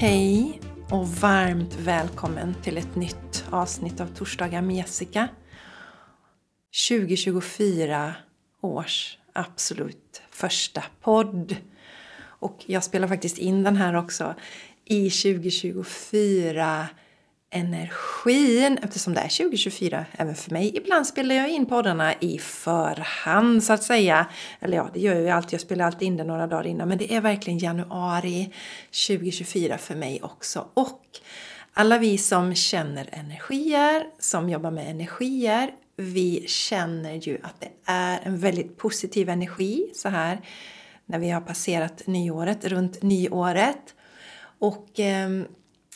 Hej och varmt välkommen till ett nytt avsnitt av Torsdagar med Jessica. 2024 års absolut första podd. Och jag spelar faktiskt in den här också i 2024 energin eftersom det är 2024 även för mig. Ibland spelar jag in poddarna i förhand så att säga. Eller ja, det gör jag ju alltid. Jag spelar alltid in det några dagar innan. Men det är verkligen januari 2024 för mig också. Och alla vi som känner energier, som jobbar med energier, vi känner ju att det är en väldigt positiv energi så här när vi har passerat nyåret, runt nyåret. Och eh,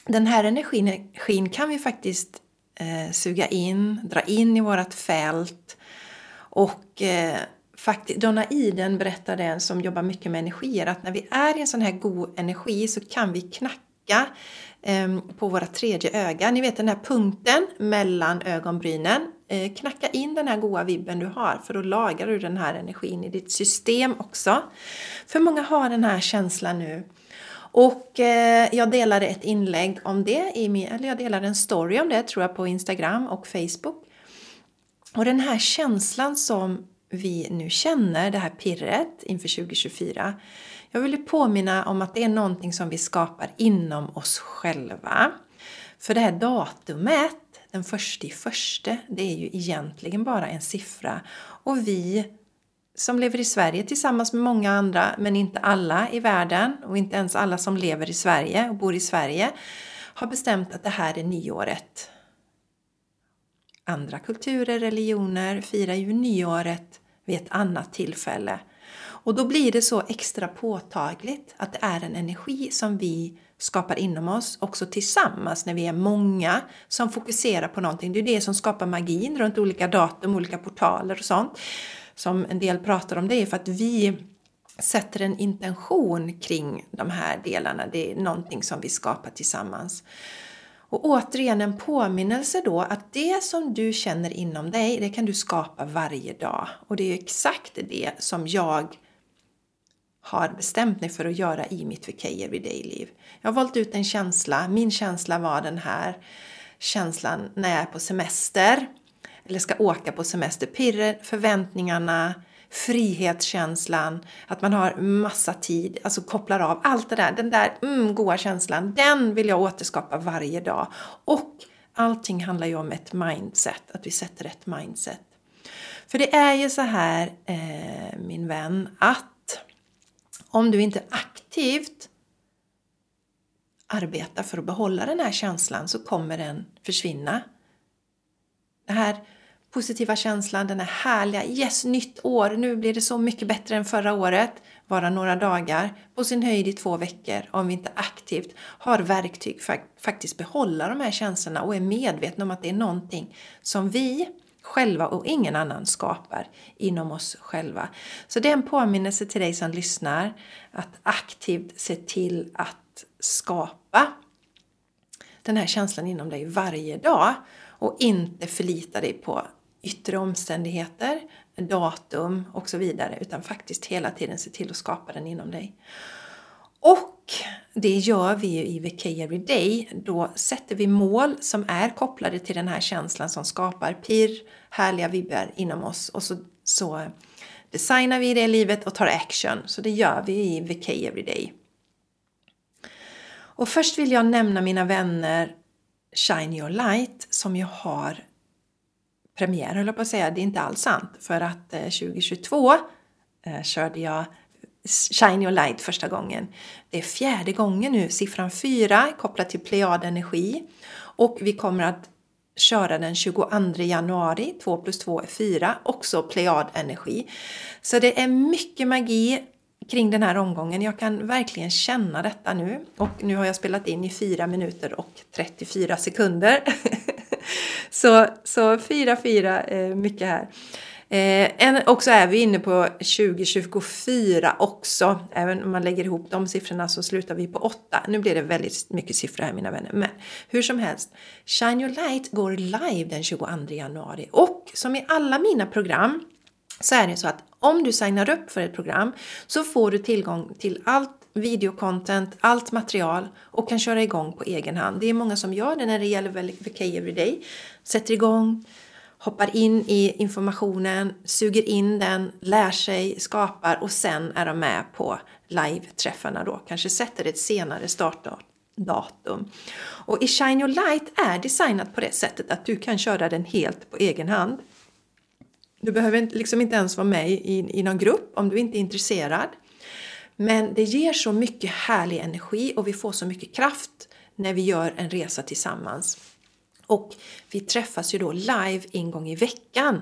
den här energin kan vi faktiskt eh, suga in, dra in i vårt fält. Och eh, faktiskt, Donna Iden berättade, en som jobbar mycket med energier, att när vi är i en sån här god energi så kan vi knacka eh, på våra tredje öga. Ni vet den här punkten mellan ögonbrynen. Eh, knacka in den här goda vibben du har för då lagrar du den här energin i ditt system också. För många har den här känslan nu och eh, jag delade ett inlägg om det, i min, eller jag delade en story om det tror jag på Instagram och Facebook. Och den här känslan som vi nu känner, det här pirret inför 2024. Jag vill påminna om att det är någonting som vi skapar inom oss själva. För det här datumet, den första i första, det är ju egentligen bara en siffra. Och vi som lever i Sverige tillsammans med många andra, men inte alla i världen och inte ens alla som lever i Sverige och bor i Sverige, har bestämt att det här är nyåret. Andra kulturer, religioner firar ju nyåret vid ett annat tillfälle. Och då blir det så extra påtagligt att det är en energi som vi skapar inom oss också tillsammans när vi är många som fokuserar på någonting. Det är det som skapar magin runt olika datum, olika portaler och sånt som en del pratar om det är för att vi sätter en intention kring de här delarna. Det är någonting som vi skapar tillsammans. Och återigen en påminnelse då att det som du känner inom dig, det kan du skapa varje dag. Och det är exakt det som jag har bestämt mig för att göra i mitt VK Everyday-liv. Jag har valt ut en känsla. Min känsla var den här känslan när jag är på semester eller ska åka på semester. Pirren, förväntningarna, frihetskänslan, att man har massa tid, alltså kopplar av. Allt det där, den där mm, goa känslan, den vill jag återskapa varje dag. Och allting handlar ju om ett mindset, att vi sätter ett mindset. För det är ju så här, eh, min vän, att om du inte aktivt arbetar för att behålla den här känslan så kommer den försvinna. Den här positiva känslan, den här härliga yes, nytt år, nu blir det så mycket bättre än förra året, vara några dagar, på sin höjd i två veckor, om vi inte aktivt har verktyg för att faktiskt behålla de här känslorna och är medvetna om att det är någonting som vi själva och ingen annan skapar inom oss själva. Så det är en påminnelse till dig som lyssnar att aktivt se till att skapa den här känslan inom dig varje dag och inte förlita dig på yttre omständigheter, datum och så vidare utan faktiskt hela tiden se till att skapa den inom dig. Och det gör vi ju i VK Everyday. Då sätter vi mål som är kopplade till den här känslan som skapar pirr, härliga vibbar inom oss och så, så designar vi det livet och tar action. Så det gör vi i VK Everyday. Och först vill jag nämna mina vänner Shine Your Light som ju har premiär höll jag på att säga, det är inte alls sant. För att eh, 2022 eh, körde jag Shine Your Light första gången. Det är fjärde gången nu, siffran 4 kopplat till Plejad Energi. Och vi kommer att köra den 22 januari, 2 plus 2 är 4, också Plejad Energi. Så det är mycket magi kring den här omgången. Jag kan verkligen känna detta nu. Och nu har jag spelat in i 4 minuter och 34 sekunder. så, så 4-4, eh, mycket här. Eh, och så är vi inne på 2024 också. Även om man lägger ihop de siffrorna så slutar vi på 8. Nu blir det väldigt mycket siffror här mina vänner. Men hur som helst, Shine Your Light går live den 22 januari. Och som i alla mina program så är det så att om du signar upp för ett program så får du tillgång till allt videocontent, allt material och kan köra igång på egen hand. Det är många som gör det när det gäller VK Everyday. Sätter igång, hoppar in i informationen, suger in den, lär sig, skapar och sen är de med på live-träffarna då. Kanske sätter ett senare startdatum. Och i Shine Your Light är designat på det sättet att du kan köra den helt på egen hand. Du behöver liksom inte ens vara med i, i någon grupp om du inte är intresserad. Men det ger så mycket härlig energi och vi får så mycket kraft när vi gör en resa tillsammans. Och vi träffas ju då live en gång i veckan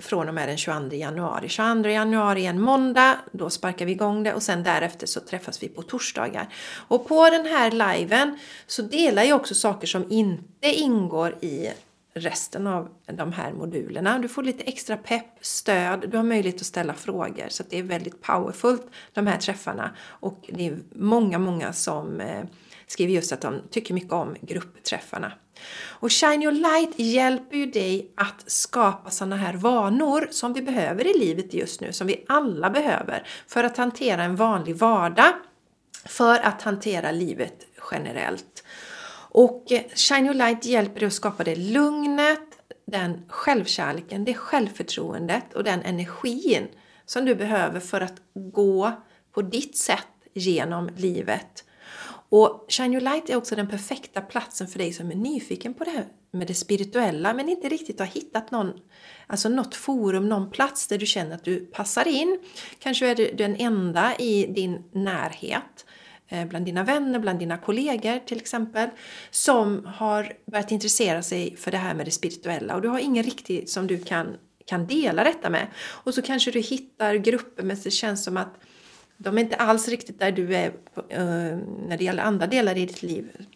från och med den 22 januari. 22 januari är en måndag, då sparkar vi igång det och sen därefter så träffas vi på torsdagar. Och på den här liven så delar jag också saker som inte ingår i resten av de här modulerna. Du får lite extra pepp, stöd, du har möjlighet att ställa frågor så det är väldigt powerfullt de här träffarna. Och det är många, många som eh, skriver just att de tycker mycket om gruppträffarna. Och Shine Your Light hjälper ju dig att skapa sådana här vanor som vi behöver i livet just nu, som vi alla behöver för att hantera en vanlig vardag, för att hantera livet generellt. Och Shine Your Light hjälper dig att skapa det lugnet, den självkärleken, det självförtroendet och den energin som du behöver för att gå på ditt sätt genom livet. Och Shine Your Light är också den perfekta platsen för dig som är nyfiken på det här med det spirituella men inte riktigt har hittat någon, alltså något forum, någon plats där du känner att du passar in. Kanske är du den enda i din närhet Eh, bland dina vänner, bland dina kollegor till exempel, som har börjat intressera sig för det här med det spirituella och du har ingen riktigt som du kan, kan dela detta med. Och så kanske du hittar grupper men det känns som att de är inte alls riktigt där du är uh, när det gäller andra delar i ditt liv.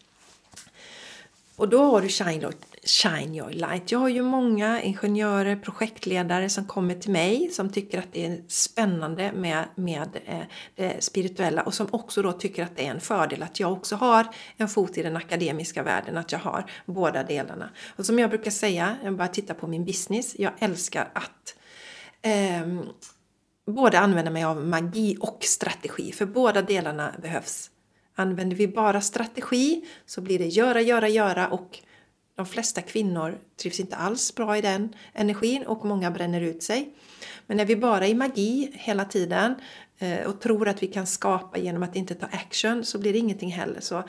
Och då har du Shine Shine Your Light. Jag har ju många ingenjörer, projektledare som kommer till mig som tycker att det är spännande med, med eh, det spirituella och som också då tycker att det är en fördel att jag också har en fot i den akademiska världen, att jag har båda delarna. Och som jag brukar säga, jag bara tittar på min business, jag älskar att eh, både använda mig av magi och strategi, för båda delarna behövs. Använder vi bara strategi så blir det göra, göra, göra och de flesta kvinnor trivs inte alls bra i den energin och många bränner ut sig. Men när vi bara i magi hela tiden eh, och tror att vi kan skapa genom att inte ta action så blir det ingenting heller. Så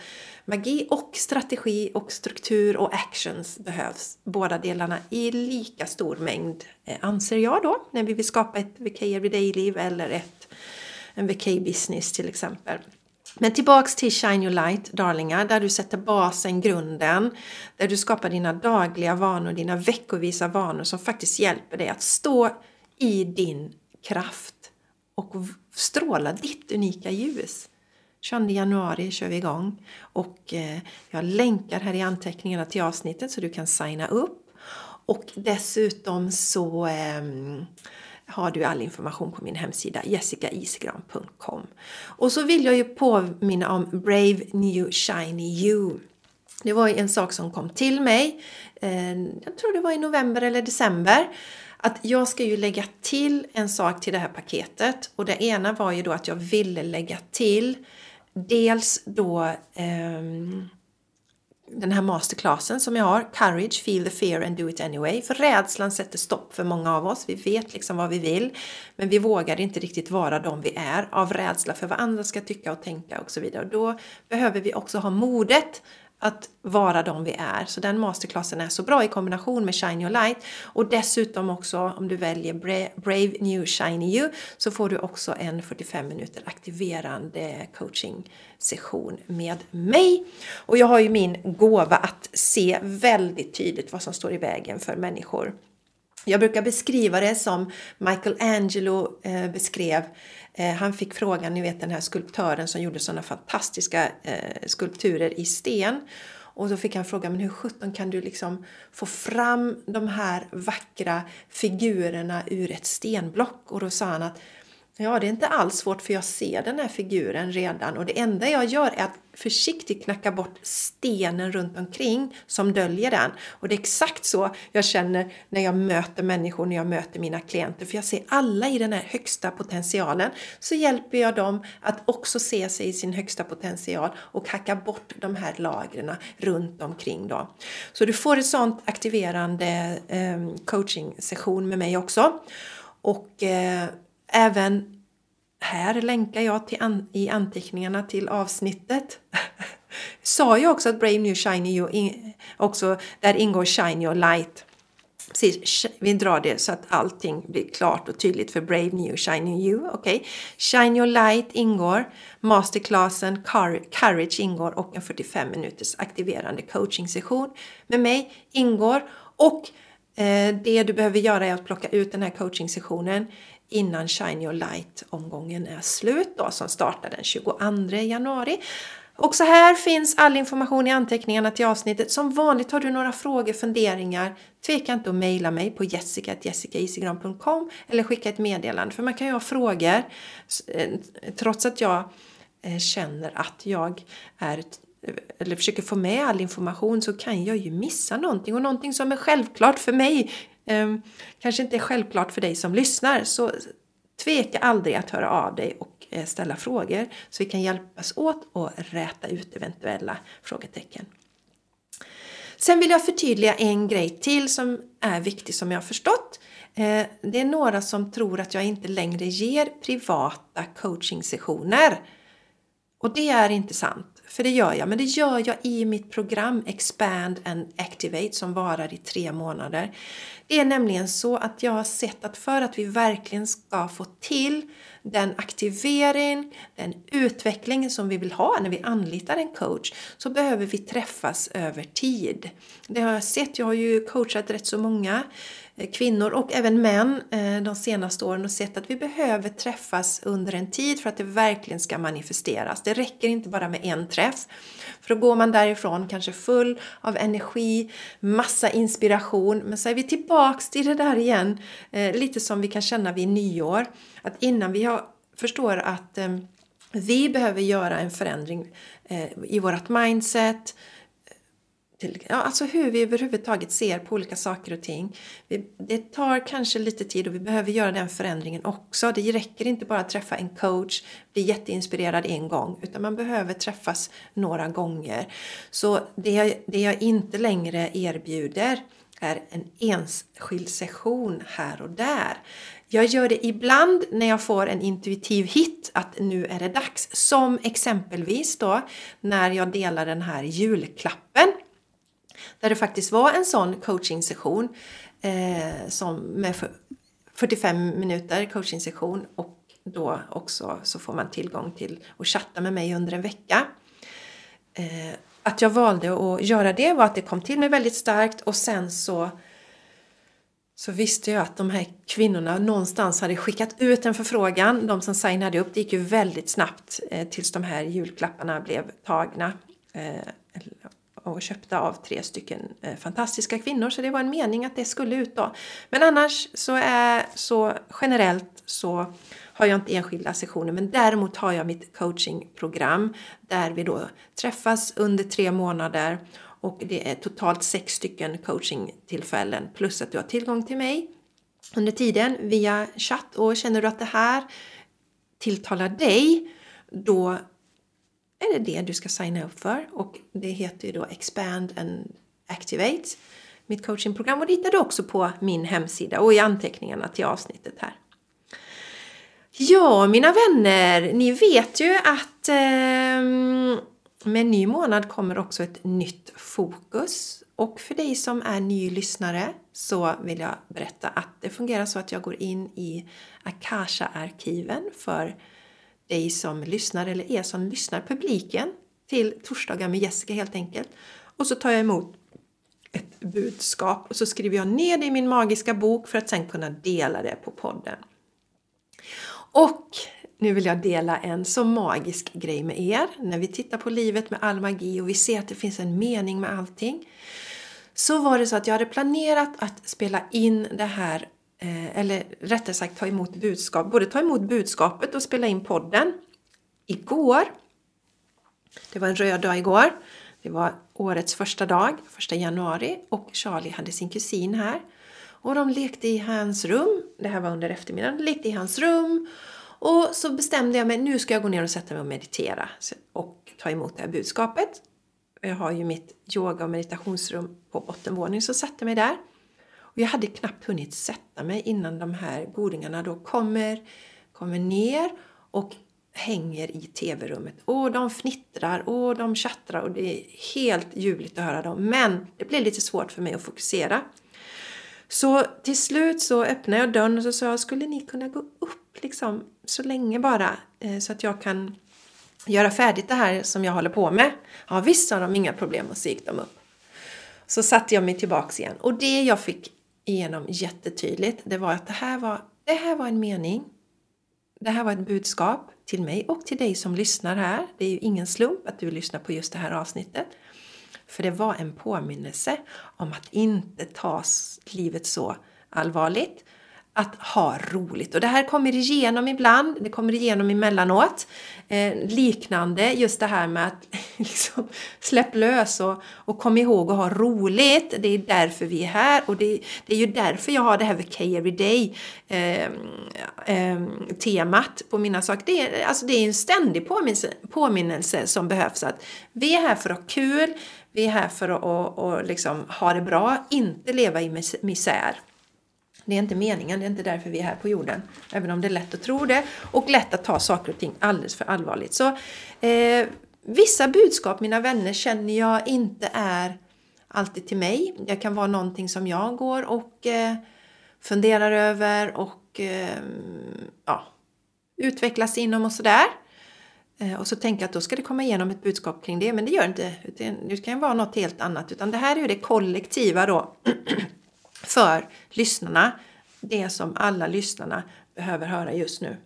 magi och strategi och struktur och actions behövs, båda delarna i lika stor mängd eh, anser jag då, när vi vill skapa ett VK Everyday-liv eller ett, en VK-business till exempel. Men tillbaks till Shine Your Light, darlingar, där du sätter basen, grunden, där du skapar dina dagliga vanor, dina veckovisa vanor som faktiskt hjälper dig att stå i din kraft och stråla ditt unika ljus. 22 januari kör vi igång och eh, jag länkar här i anteckningarna till avsnittet så du kan signa upp. Och dessutom så ehm, har du all information på min hemsida jessicaisigran.com. Och så vill jag ju påminna om Brave New Shiny You. Det var en sak som kom till mig, eh, jag tror det var i november eller december, att jag ska ju lägga till en sak till det här paketet. Och det ena var ju då att jag ville lägga till dels då eh, den här masterclassen som jag har, Courage, Feel the Fear and Do It Anyway. För rädslan sätter stopp för många av oss. Vi vet liksom vad vi vill, men vi vågar inte riktigt vara de vi är av rädsla för vad andra ska tycka och tänka och så vidare. Och då behöver vi också ha modet att vara de vi är. Så den masterclassen är så bra i kombination med Shine Your Light. Och dessutom också om du väljer Brave New Shiny You så får du också en 45 minuter aktiverande coaching session med mig. Och jag har ju min gåva att se väldigt tydligt vad som står i vägen för människor. Jag brukar beskriva det som Michelangelo eh, beskrev eh, han fick frågan, ni vet den här skulptören som gjorde sådana fantastiska eh, skulpturer i sten. Och då fick han frågan, men hur sjutton kan du liksom få fram de här vackra figurerna ur ett stenblock? Och då sa han att Ja, det är inte alls svårt för jag ser den här figuren redan och det enda jag gör är att försiktigt knacka bort stenen runt omkring som döljer den. Och det är exakt så jag känner när jag möter människor, när jag möter mina klienter. För jag ser alla i den här högsta potentialen. Så hjälper jag dem att också se sig i sin högsta potential och hacka bort de här lagren runt omkring. Då. Så du får en sånt aktiverande ehm, coaching session med mig också. Och eh, Även här länkar jag till an i anteckningarna till avsnittet. Sa jag också att Brave New Shiny You, in, också, där ingår Shiny och Light. Precis, vi drar det så att allting blir klart och tydligt för Brave New Shiny You. Okay. Shiny och Light ingår, masterclassen Courage ingår och en 45 minuters aktiverande coaching session med mig ingår. Och eh, det du behöver göra är att plocka ut den här coaching sessionen innan Shine Your Light-omgången är slut då, som startar den 22 januari. Också här finns all information i anteckningarna till avsnittet. Som vanligt har du några frågor, funderingar, tveka inte att mejla mig på jessica.jessicaisigran.com eller skicka ett meddelande. För man kan ju ha frågor eh, trots att jag eh, känner att jag är eller försöker få med all information så kan jag ju missa någonting och någonting som är självklart för mig Ehm, kanske inte är självklart för dig som lyssnar. Så tveka aldrig att höra av dig och eh, ställa frågor så vi kan hjälpas åt och räta ut eventuella frågetecken. Sen vill jag förtydliga en grej till som är viktig som jag har förstått. Ehm, det är några som tror att jag inte längre ger privata coachingsessioner. Och det är inte sant. För det gör jag, men det gör jag i mitt program Expand and Activate som varar i tre månader. Det är nämligen så att jag har sett att för att vi verkligen ska få till den aktivering, den utveckling som vi vill ha när vi anlitar en coach så behöver vi träffas över tid. Det har jag sett, jag har ju coachat rätt så många Eh, kvinnor och även män eh, de senaste åren och sett att vi behöver träffas under en tid för att det verkligen ska manifesteras. Det räcker inte bara med en träff. För då går man därifrån kanske full av energi, massa inspiration. Men så är vi tillbaks till det där igen, eh, lite som vi kan känna vid nyår. Att innan vi har, förstår att vi behöver göra en förändring i vårt mindset, till, ja, alltså hur vi överhuvudtaget ser på olika saker och ting. Vi, det tar kanske lite tid och vi behöver göra den förändringen också. Det räcker inte bara att träffa en coach, bli jätteinspirerad en gång, utan man behöver träffas några gånger. Så det, det jag inte längre erbjuder är en enskild session här och där. Jag gör det ibland när jag får en intuitiv hit att nu är det dags. Som exempelvis då när jag delar den här julklappen där det faktiskt var en sån coachingsession eh, som med 45 minuter coachingsession och då också så får man tillgång till att chatta med mig under en vecka. Eh, att jag valde att göra det var att det kom till mig väldigt starkt och sen så så visste jag att de här kvinnorna någonstans hade skickat ut en förfrågan. De som signade upp, det gick ju väldigt snabbt eh, tills de här julklapparna blev tagna. Eh, och köpta av tre stycken eh, fantastiska kvinnor. Så det var en mening att det skulle ut då. Men annars så är så generellt så har jag inte enskilda sessioner. Men däremot har jag mitt coachingprogram där vi då träffas under tre månader. Och det är totalt sex stycken coachingtillfällen. Plus att du har tillgång till mig under tiden via chatt. Och känner du att det här tilltalar dig då är det det du ska signa upp för och det heter ju då Expand and Activate, mitt coachingprogram och det hittar du också på min hemsida och i anteckningarna till avsnittet här. Ja, mina vänner, ni vet ju att eh, med en ny månad kommer också ett nytt fokus. Och för dig som är ny lyssnare så vill jag berätta att det fungerar så att jag går in i Akasha-arkiven för dig som lyssnar eller er som lyssnar, publiken till Torsdagar med Jessica helt enkelt. Och så tar jag emot ett budskap och så skriver jag ner det i min magiska bok för att sen kunna dela det på podden. Och nu vill jag dela en så magisk grej med er. När vi tittar på livet med all magi och vi ser att det finns en mening med allting. Så var det så att jag hade planerat att spela in det här Eh, eller rättare sagt ta emot budskap, både ta emot budskapet och spela in podden. Igår, det var en röd dag igår, det var årets första dag, första januari och Charlie hade sin kusin här. Och de lekte i hans rum, det här var under eftermiddagen, de lekte i hans rum och så bestämde jag mig, nu ska jag gå ner och sätta mig och meditera och ta emot det här budskapet. Jag har ju mitt yoga och meditationsrum på bottenvåningen så satte jag mig där. Och jag hade knappt hunnit sätta mig innan de här godingarna då kommer, kommer ner och hänger i tv-rummet. Och de fnittrar och de tjattrar och det är helt ljuvligt att höra dem. Men det blev lite svårt för mig att fokusera. Så till slut så öppnade jag dörren och så sa jag, skulle ni kunna gå upp liksom så länge bara eh, så att jag kan göra färdigt det här som jag håller på med? Ja visst sa de, inga problem och så gick de upp. Så satte jag mig tillbaks igen och det jag fick igenom jättetydligt det var att det här var, det här var en mening. Det här var ett budskap till mig och till dig som lyssnar här. Det är ju ingen slump att du lyssnar på just det här avsnittet. För det var en påminnelse om att inte ta livet så allvarligt att ha roligt. Och det här kommer igenom ibland, det kommer igenom emellanåt. Eh, liknande, just det här med att liksom, släpp lös och, och kom ihåg att ha roligt. Det är därför vi är här och det, det är ju därför jag har det här VK Everyday eh, eh, temat på mina saker. Det är, alltså, det är en ständig påminnelse, påminnelse som behövs. att Vi är här för att ha kul, vi är här för att och, och liksom ha det bra, inte leva i misär. Det är inte meningen, det är inte därför vi är här på jorden. Även om det är lätt att tro det och lätt att ta saker och ting alldeles för allvarligt. Så eh, vissa budskap, mina vänner, känner jag inte är alltid till mig. Det kan vara någonting som jag går och eh, funderar över och eh, ja, utvecklas inom och sådär. Eh, och så tänker jag att då ska det komma igenom ett budskap kring det, men det gör inte. Det kan vara något helt annat, utan det här är ju det kollektiva då för lyssnarna. Det som alla lyssnarna behöver höra just nu.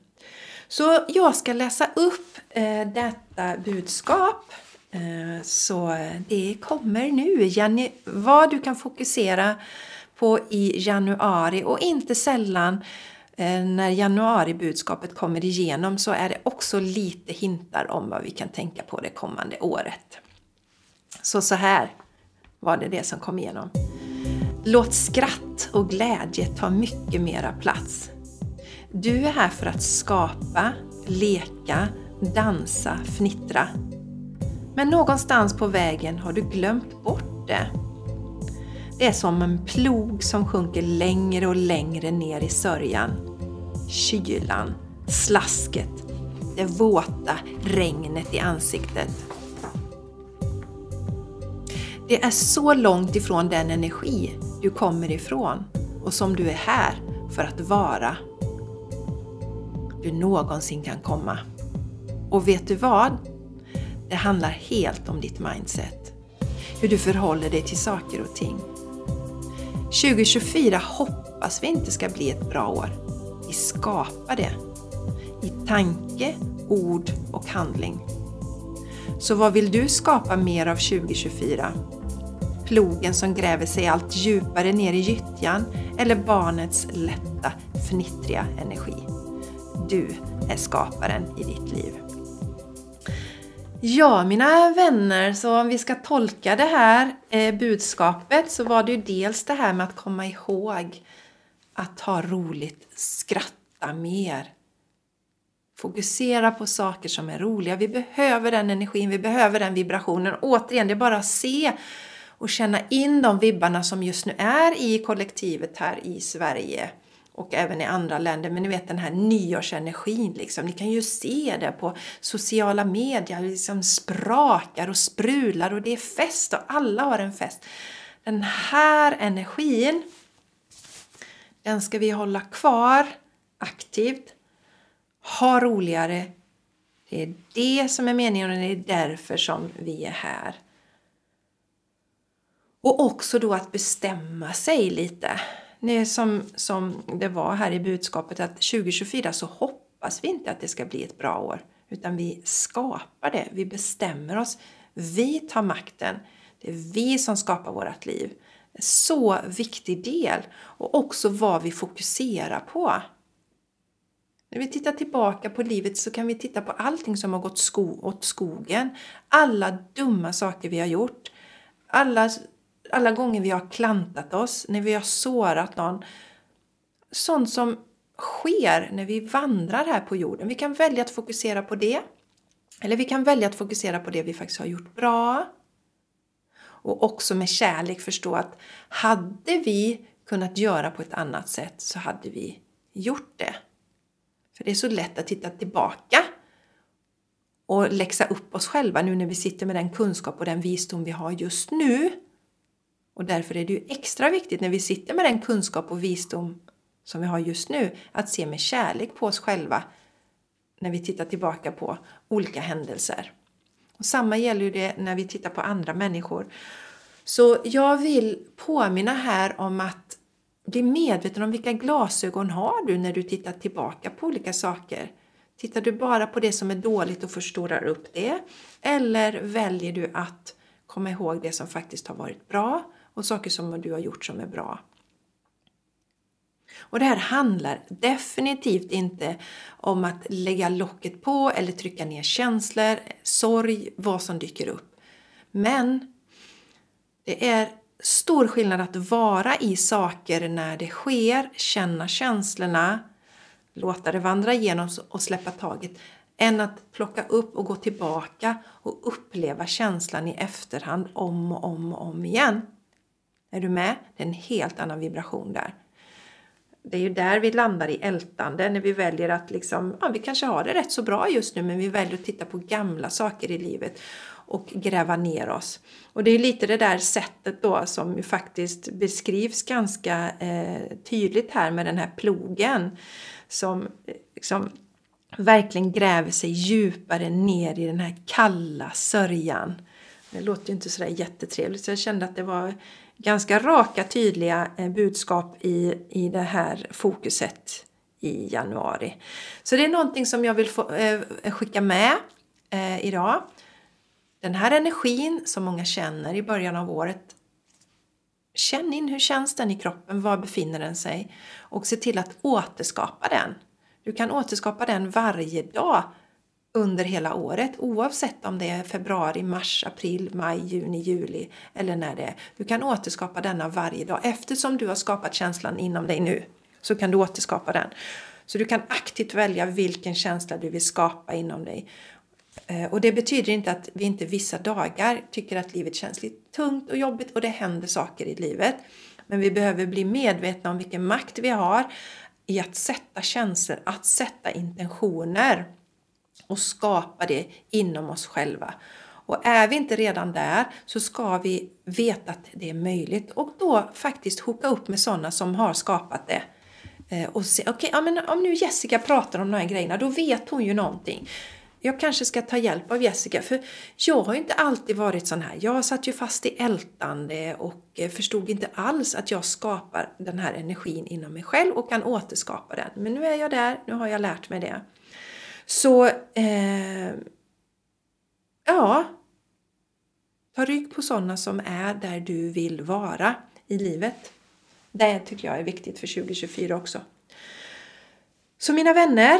Så jag ska läsa upp eh, detta budskap. Eh, så det kommer nu. Janu vad du kan fokusera på i januari och inte sällan eh, när januaribudskapet kommer igenom så är det också lite hintar om vad vi kan tänka på det kommande året. Så så här var det det som kom igenom. Låt skratt och glädje ta mycket mera plats. Du är här för att skapa, leka, dansa, fnittra. Men någonstans på vägen har du glömt bort det. Det är som en plog som sjunker längre och längre ner i sörjan. Kylan, slasket, det våta regnet i ansiktet. Det är så långt ifrån den energi du kommer ifrån och som du är här för att vara du någonsin kan komma. Och vet du vad? Det handlar helt om ditt mindset. Hur du förhåller dig till saker och ting. 2024 hoppas vi inte ska bli ett bra år. Vi skapar det. I tanke, ord och handling. Så vad vill du skapa mer av 2024? Plogen som gräver sig allt djupare ner i gyttjan eller barnets lätta, fnittriga energi. Du är skaparen i ditt liv. Ja, mina vänner, så om vi ska tolka det här eh, budskapet så var det ju dels det här med att komma ihåg att ha roligt, skratta mer. Fokusera på saker som är roliga. Vi behöver den energin, vi behöver den vibrationen. Återigen, det är bara att se och känna in de vibbarna som just nu är i kollektivet här i Sverige och även i andra länder. Men ni vet den här nyårsenergin liksom. Ni kan ju se det på sociala medier. Det liksom sprakar och sprular och det är fest och alla har en fest. Den här energin, den ska vi hålla kvar aktivt. Ha roligare. Det är det som är meningen och det är därför som vi är här. Och också då att bestämma sig lite. Det är som, som det var här i budskapet att 2024 så hoppas vi inte att det ska bli ett bra år. Utan vi skapar det, vi bestämmer oss. Vi tar makten. Det är vi som skapar vårt liv. Så viktig del. Och också vad vi fokuserar på. När vi tittar tillbaka på livet så kan vi titta på allting som har gått sko åt skogen. Alla dumma saker vi har gjort. Alla, alla gånger vi har klantat oss, när vi har sårat någon. Sånt som sker när vi vandrar här på jorden. Vi kan välja att fokusera på det. Eller vi kan välja att fokusera på det vi faktiskt har gjort bra. Och också med kärlek förstå att hade vi kunnat göra på ett annat sätt så hade vi gjort det. För det är så lätt att titta tillbaka och läxa upp oss själva nu när vi sitter med den kunskap och den visdom vi har just nu. Och därför är det ju extra viktigt när vi sitter med den kunskap och visdom som vi har just nu att se med kärlek på oss själva när vi tittar tillbaka på olika händelser. Och samma gäller ju det när vi tittar på andra människor. Så jag vill påminna här om att bli medveten om vilka glasögon har du när du tittar tillbaka på olika saker. Tittar du bara på det som är dåligt och förstorar upp det? Eller väljer du att komma ihåg det som faktiskt har varit bra och saker som du har gjort som är bra? Och det här handlar definitivt inte om att lägga locket på eller trycka ner känslor, sorg, vad som dyker upp. Men det är stor skillnad att vara i saker när det sker, känna känslorna, låta det vandra igenom och släppa taget än att plocka upp och gå tillbaka och uppleva känslan i efterhand om och om och om igen. Är du med? Det är en helt annan vibration där. Det är ju där vi landar i ältande när vi väljer att liksom, ja, vi kanske har det rätt så bra just nu men vi väljer att titta på gamla saker i livet och gräva ner oss. Och det är lite det där sättet då som faktiskt beskrivs ganska eh, tydligt här med den här plogen som eh, liksom verkligen gräver sig djupare ner i den här kalla sörjan. Det låter ju inte sådär jättetrevligt så jag kände att det var ganska raka tydliga eh, budskap i, i det här fokuset i januari. Så det är någonting som jag vill få, eh, skicka med eh, idag. Den här energin som många känner i början av året Känn in hur känns den i kroppen, var befinner den sig? Och se till att återskapa den. Du kan återskapa den varje dag under hela året oavsett om det är februari, mars, april, maj, juni, juli eller när det är. Du kan återskapa denna varje dag. Eftersom du har skapat känslan inom dig nu så kan du återskapa den. Så du kan aktivt välja vilken känsla du vill skapa inom dig. Eh, och det betyder inte att vi inte vissa dagar tycker att livet känns lite tungt och jobbigt och det händer saker i livet. Men vi behöver bli medvetna om vilken makt vi har i att sätta känslor, att sätta intentioner och skapa det inom oss själva. Och är vi inte redan där så ska vi veta att det är möjligt och då faktiskt hooka upp med sådana som har skapat det. Eh, och se, okej, okay, ja, men om nu Jessica pratar om de här grejerna, då vet hon ju någonting. Jag kanske ska ta hjälp av Jessica, för jag har ju inte alltid varit sån här. Jag satt ju fast i ältande och eh, förstod inte alls att jag skapar den här energin inom mig själv och kan återskapa den. Men nu är jag där, nu har jag lärt mig det. Så, eh, ja. Ta rygg på sådana som är där du vill vara i livet. Det tycker jag är viktigt för 2024 också. Så mina vänner.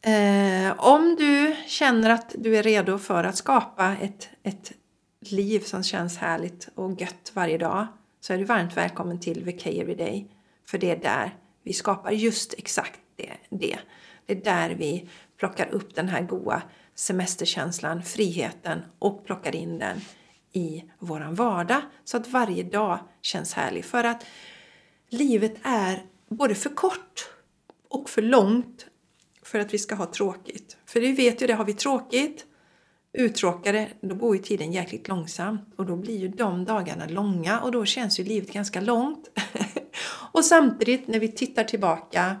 Eh, om du känner att du är redo för att skapa ett, ett liv som känns härligt och gött varje dag så är du varmt välkommen till VK Everyday. För det är där vi skapar just exakt det. det. Det är där vi plockar upp den här goa semesterkänslan, friheten och plockar in den i våran vardag så att varje dag känns härlig. För att livet är både för kort och för långt för att vi ska ha tråkigt. För vi vet ju det, har vi tråkigt, uttråkade, då går ju tiden jäkligt långsamt och då blir ju de dagarna långa och då känns ju livet ganska långt. och samtidigt när vi tittar tillbaka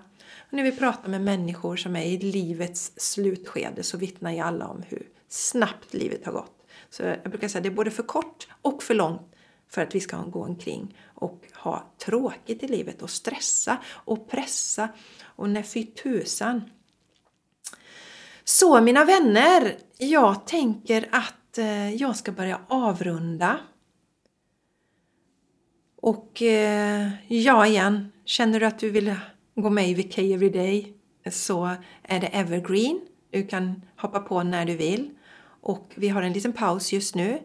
när vi pratar med människor som är i livets slutskede så vittnar ju alla om hur snabbt livet har gått. Så jag brukar säga att det är både för kort och för långt för att vi ska gå omkring och ha tråkigt i livet och stressa och pressa och när fy tusan. Så mina vänner, jag tänker att eh, jag ska börja avrunda. Och eh, ja, igen, känner du att du vill gå med i VK Everyday så är det Evergreen. Du kan hoppa på när du vill. Och vi har en liten paus just nu.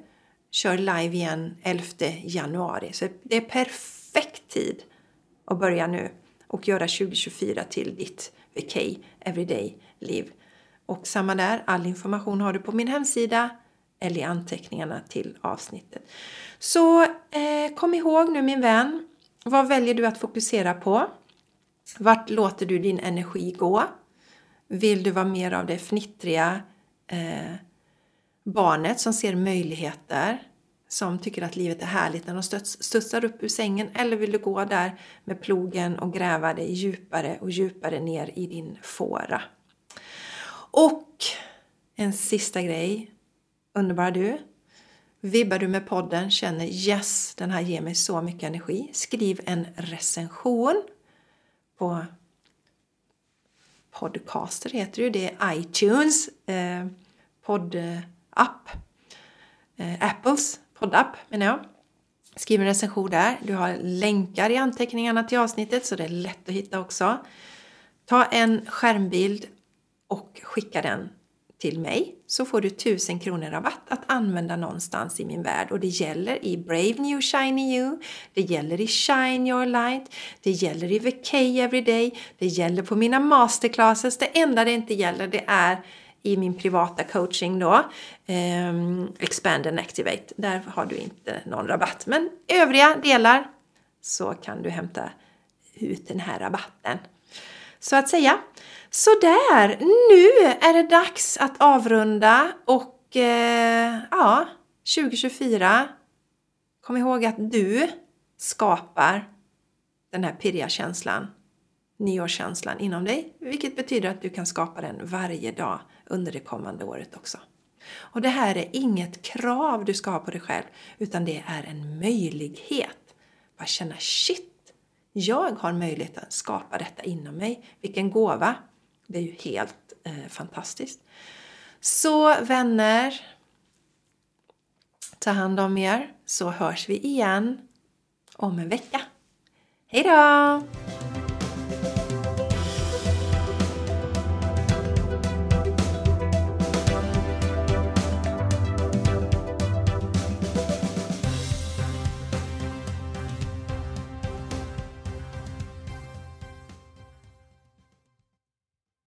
Kör live igen 11 januari. Så det är perfekt tid att börja nu och göra 2024 till ditt VK Everyday-liv. Och samma där, all information har du på min hemsida eller i anteckningarna till avsnittet. Så eh, kom ihåg nu min vän, vad väljer du att fokusera på? Vart låter du din energi gå? Vill du vara mer av det fnittriga eh, barnet som ser möjligheter? Som tycker att livet är härligt när de studsar upp ur sängen? Eller vill du gå där med plogen och gräva dig djupare och djupare ner i din fåra? Och en sista grej. Underbara du. Vibbar du med podden, känner yes, den här ger mig så mycket energi. Skriv en recension på Podcaster heter det, det är iTunes eh, poddapp. Eh, Apples poddapp menar jag. Skriv en recension där. Du har länkar i anteckningarna till avsnittet så det är lätt att hitta också. Ta en skärmbild och skicka den till mig så får du 1000 kronor rabatt att använda någonstans i min värld och det gäller i Brave New Shiny You, det gäller i Shine Your Light, det gäller i VK Everyday, det gäller på mina masterclasses. Det enda det inte gäller det är i min privata coaching då, um, Expand and Activate. Där har du inte någon rabatt. Men övriga delar så kan du hämta ut den här rabatten. Så att säga. Sådär, nu är det dags att avrunda och eh, ja, 2024. Kom ihåg att du skapar den här pirriga känslan, nyårskänslan inom dig, vilket betyder att du kan skapa den varje dag under det kommande året också. Och det här är inget krav du ska ha på dig själv, utan det är en möjlighet. Bara känna shit, jag har möjlighet att skapa detta inom mig. Vilken gåva! Det är ju helt eh, fantastiskt. Så vänner, ta hand om er så hörs vi igen om en vecka. Hej då!